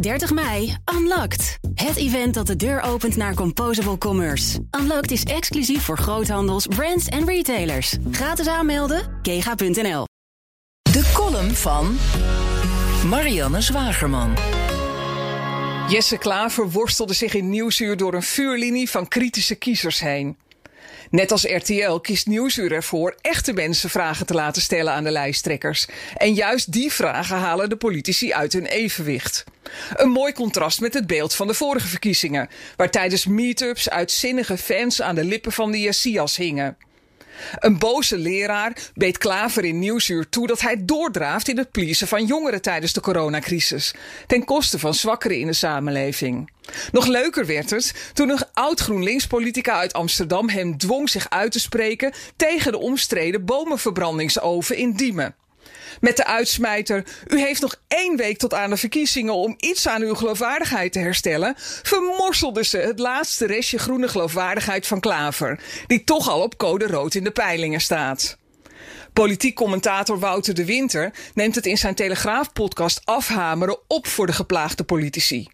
30 mei, Unlocked. Het event dat de deur opent naar Composable Commerce. Unlocked is exclusief voor groothandels, brands en retailers. Gratis aanmelden, kega.nl. De column van Marianne Zwagerman. Jesse Klaver worstelde zich in Nieuwsuur door een vuurlinie van kritische kiezers heen. Net als RTL kiest Nieuwsuur ervoor echte mensen vragen te laten stellen aan de lijsttrekkers. En juist die vragen halen de politici uit hun evenwicht. Een mooi contrast met het beeld van de vorige verkiezingen, waar tijdens meetups uitzinnige fans aan de lippen van de Jessias hingen. Een boze leraar beet Klaver in Nieuwsuur toe dat hij doordraaft in het pleasen van jongeren tijdens de coronacrisis, ten koste van zwakkeren in de samenleving. Nog leuker werd het toen een oud GroenLinks-politica uit Amsterdam hem dwong zich uit te spreken tegen de omstreden bomenverbrandingsoven in Diemen. Met de uitsmijter: U heeft nog één week tot aan de verkiezingen om iets aan uw geloofwaardigheid te herstellen. Vermorselde ze het laatste restje groene geloofwaardigheid van Klaver, die toch al op code rood in de peilingen staat. Politiek commentator Wouter de Winter neemt het in zijn Telegraaf-podcast afhameren op voor de geplaagde politici.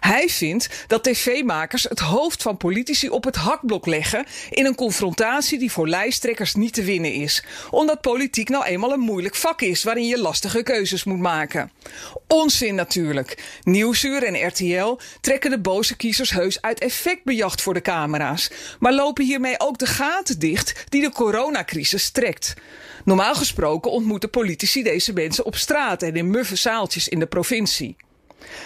Hij vindt dat tv-makers het hoofd van politici op het hakblok leggen in een confrontatie die voor lijsttrekkers niet te winnen is, omdat politiek nou eenmaal een moeilijk vak is waarin je lastige keuzes moet maken. Onzin natuurlijk. Nieuwsuur en RTL trekken de boze kiezers heus uit effectbejacht voor de camera's, maar lopen hiermee ook de gaten dicht die de coronacrisis trekt. Normaal gesproken ontmoeten politici deze mensen op straat en in muffe zaaltjes in de provincie.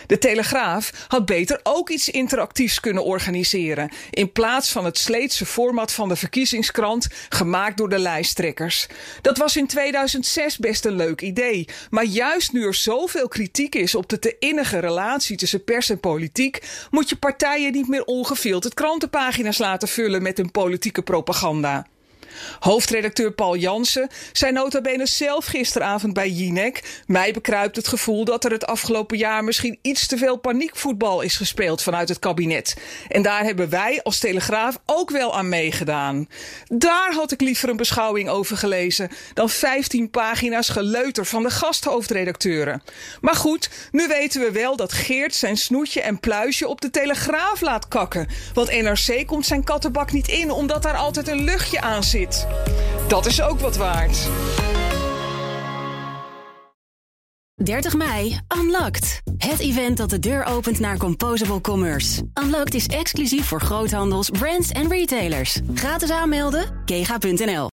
De Telegraaf had beter ook iets interactiefs kunnen organiseren. In plaats van het sleetse format van de verkiezingskrant, gemaakt door de lijsttrekkers. Dat was in 2006 best een leuk idee. Maar juist nu er zoveel kritiek is op de te innige relatie tussen pers en politiek, moet je partijen niet meer ongefilterd krantenpagina's laten vullen met hun politieke propaganda. Hoofdredacteur Paul Jansen zei nota bene zelf gisteravond bij Jinek... mij bekruipt het gevoel dat er het afgelopen jaar... misschien iets te veel paniekvoetbal is gespeeld vanuit het kabinet. En daar hebben wij als Telegraaf ook wel aan meegedaan. Daar had ik liever een beschouwing over gelezen... dan 15 pagina's geleuter van de gasthoofdredacteuren. Maar goed, nu weten we wel dat Geert zijn snoetje en pluisje op de Telegraaf laat kakken. Want NRC komt zijn kattenbak niet in... omdat daar altijd een luchtje aan zit. Dat is ook wat waard. 30 mei, Unlocked. Het event dat de deur opent naar Composable Commerce. Unlocked is exclusief voor groothandels, brands en retailers. Gratis aanmelden, kega.nl.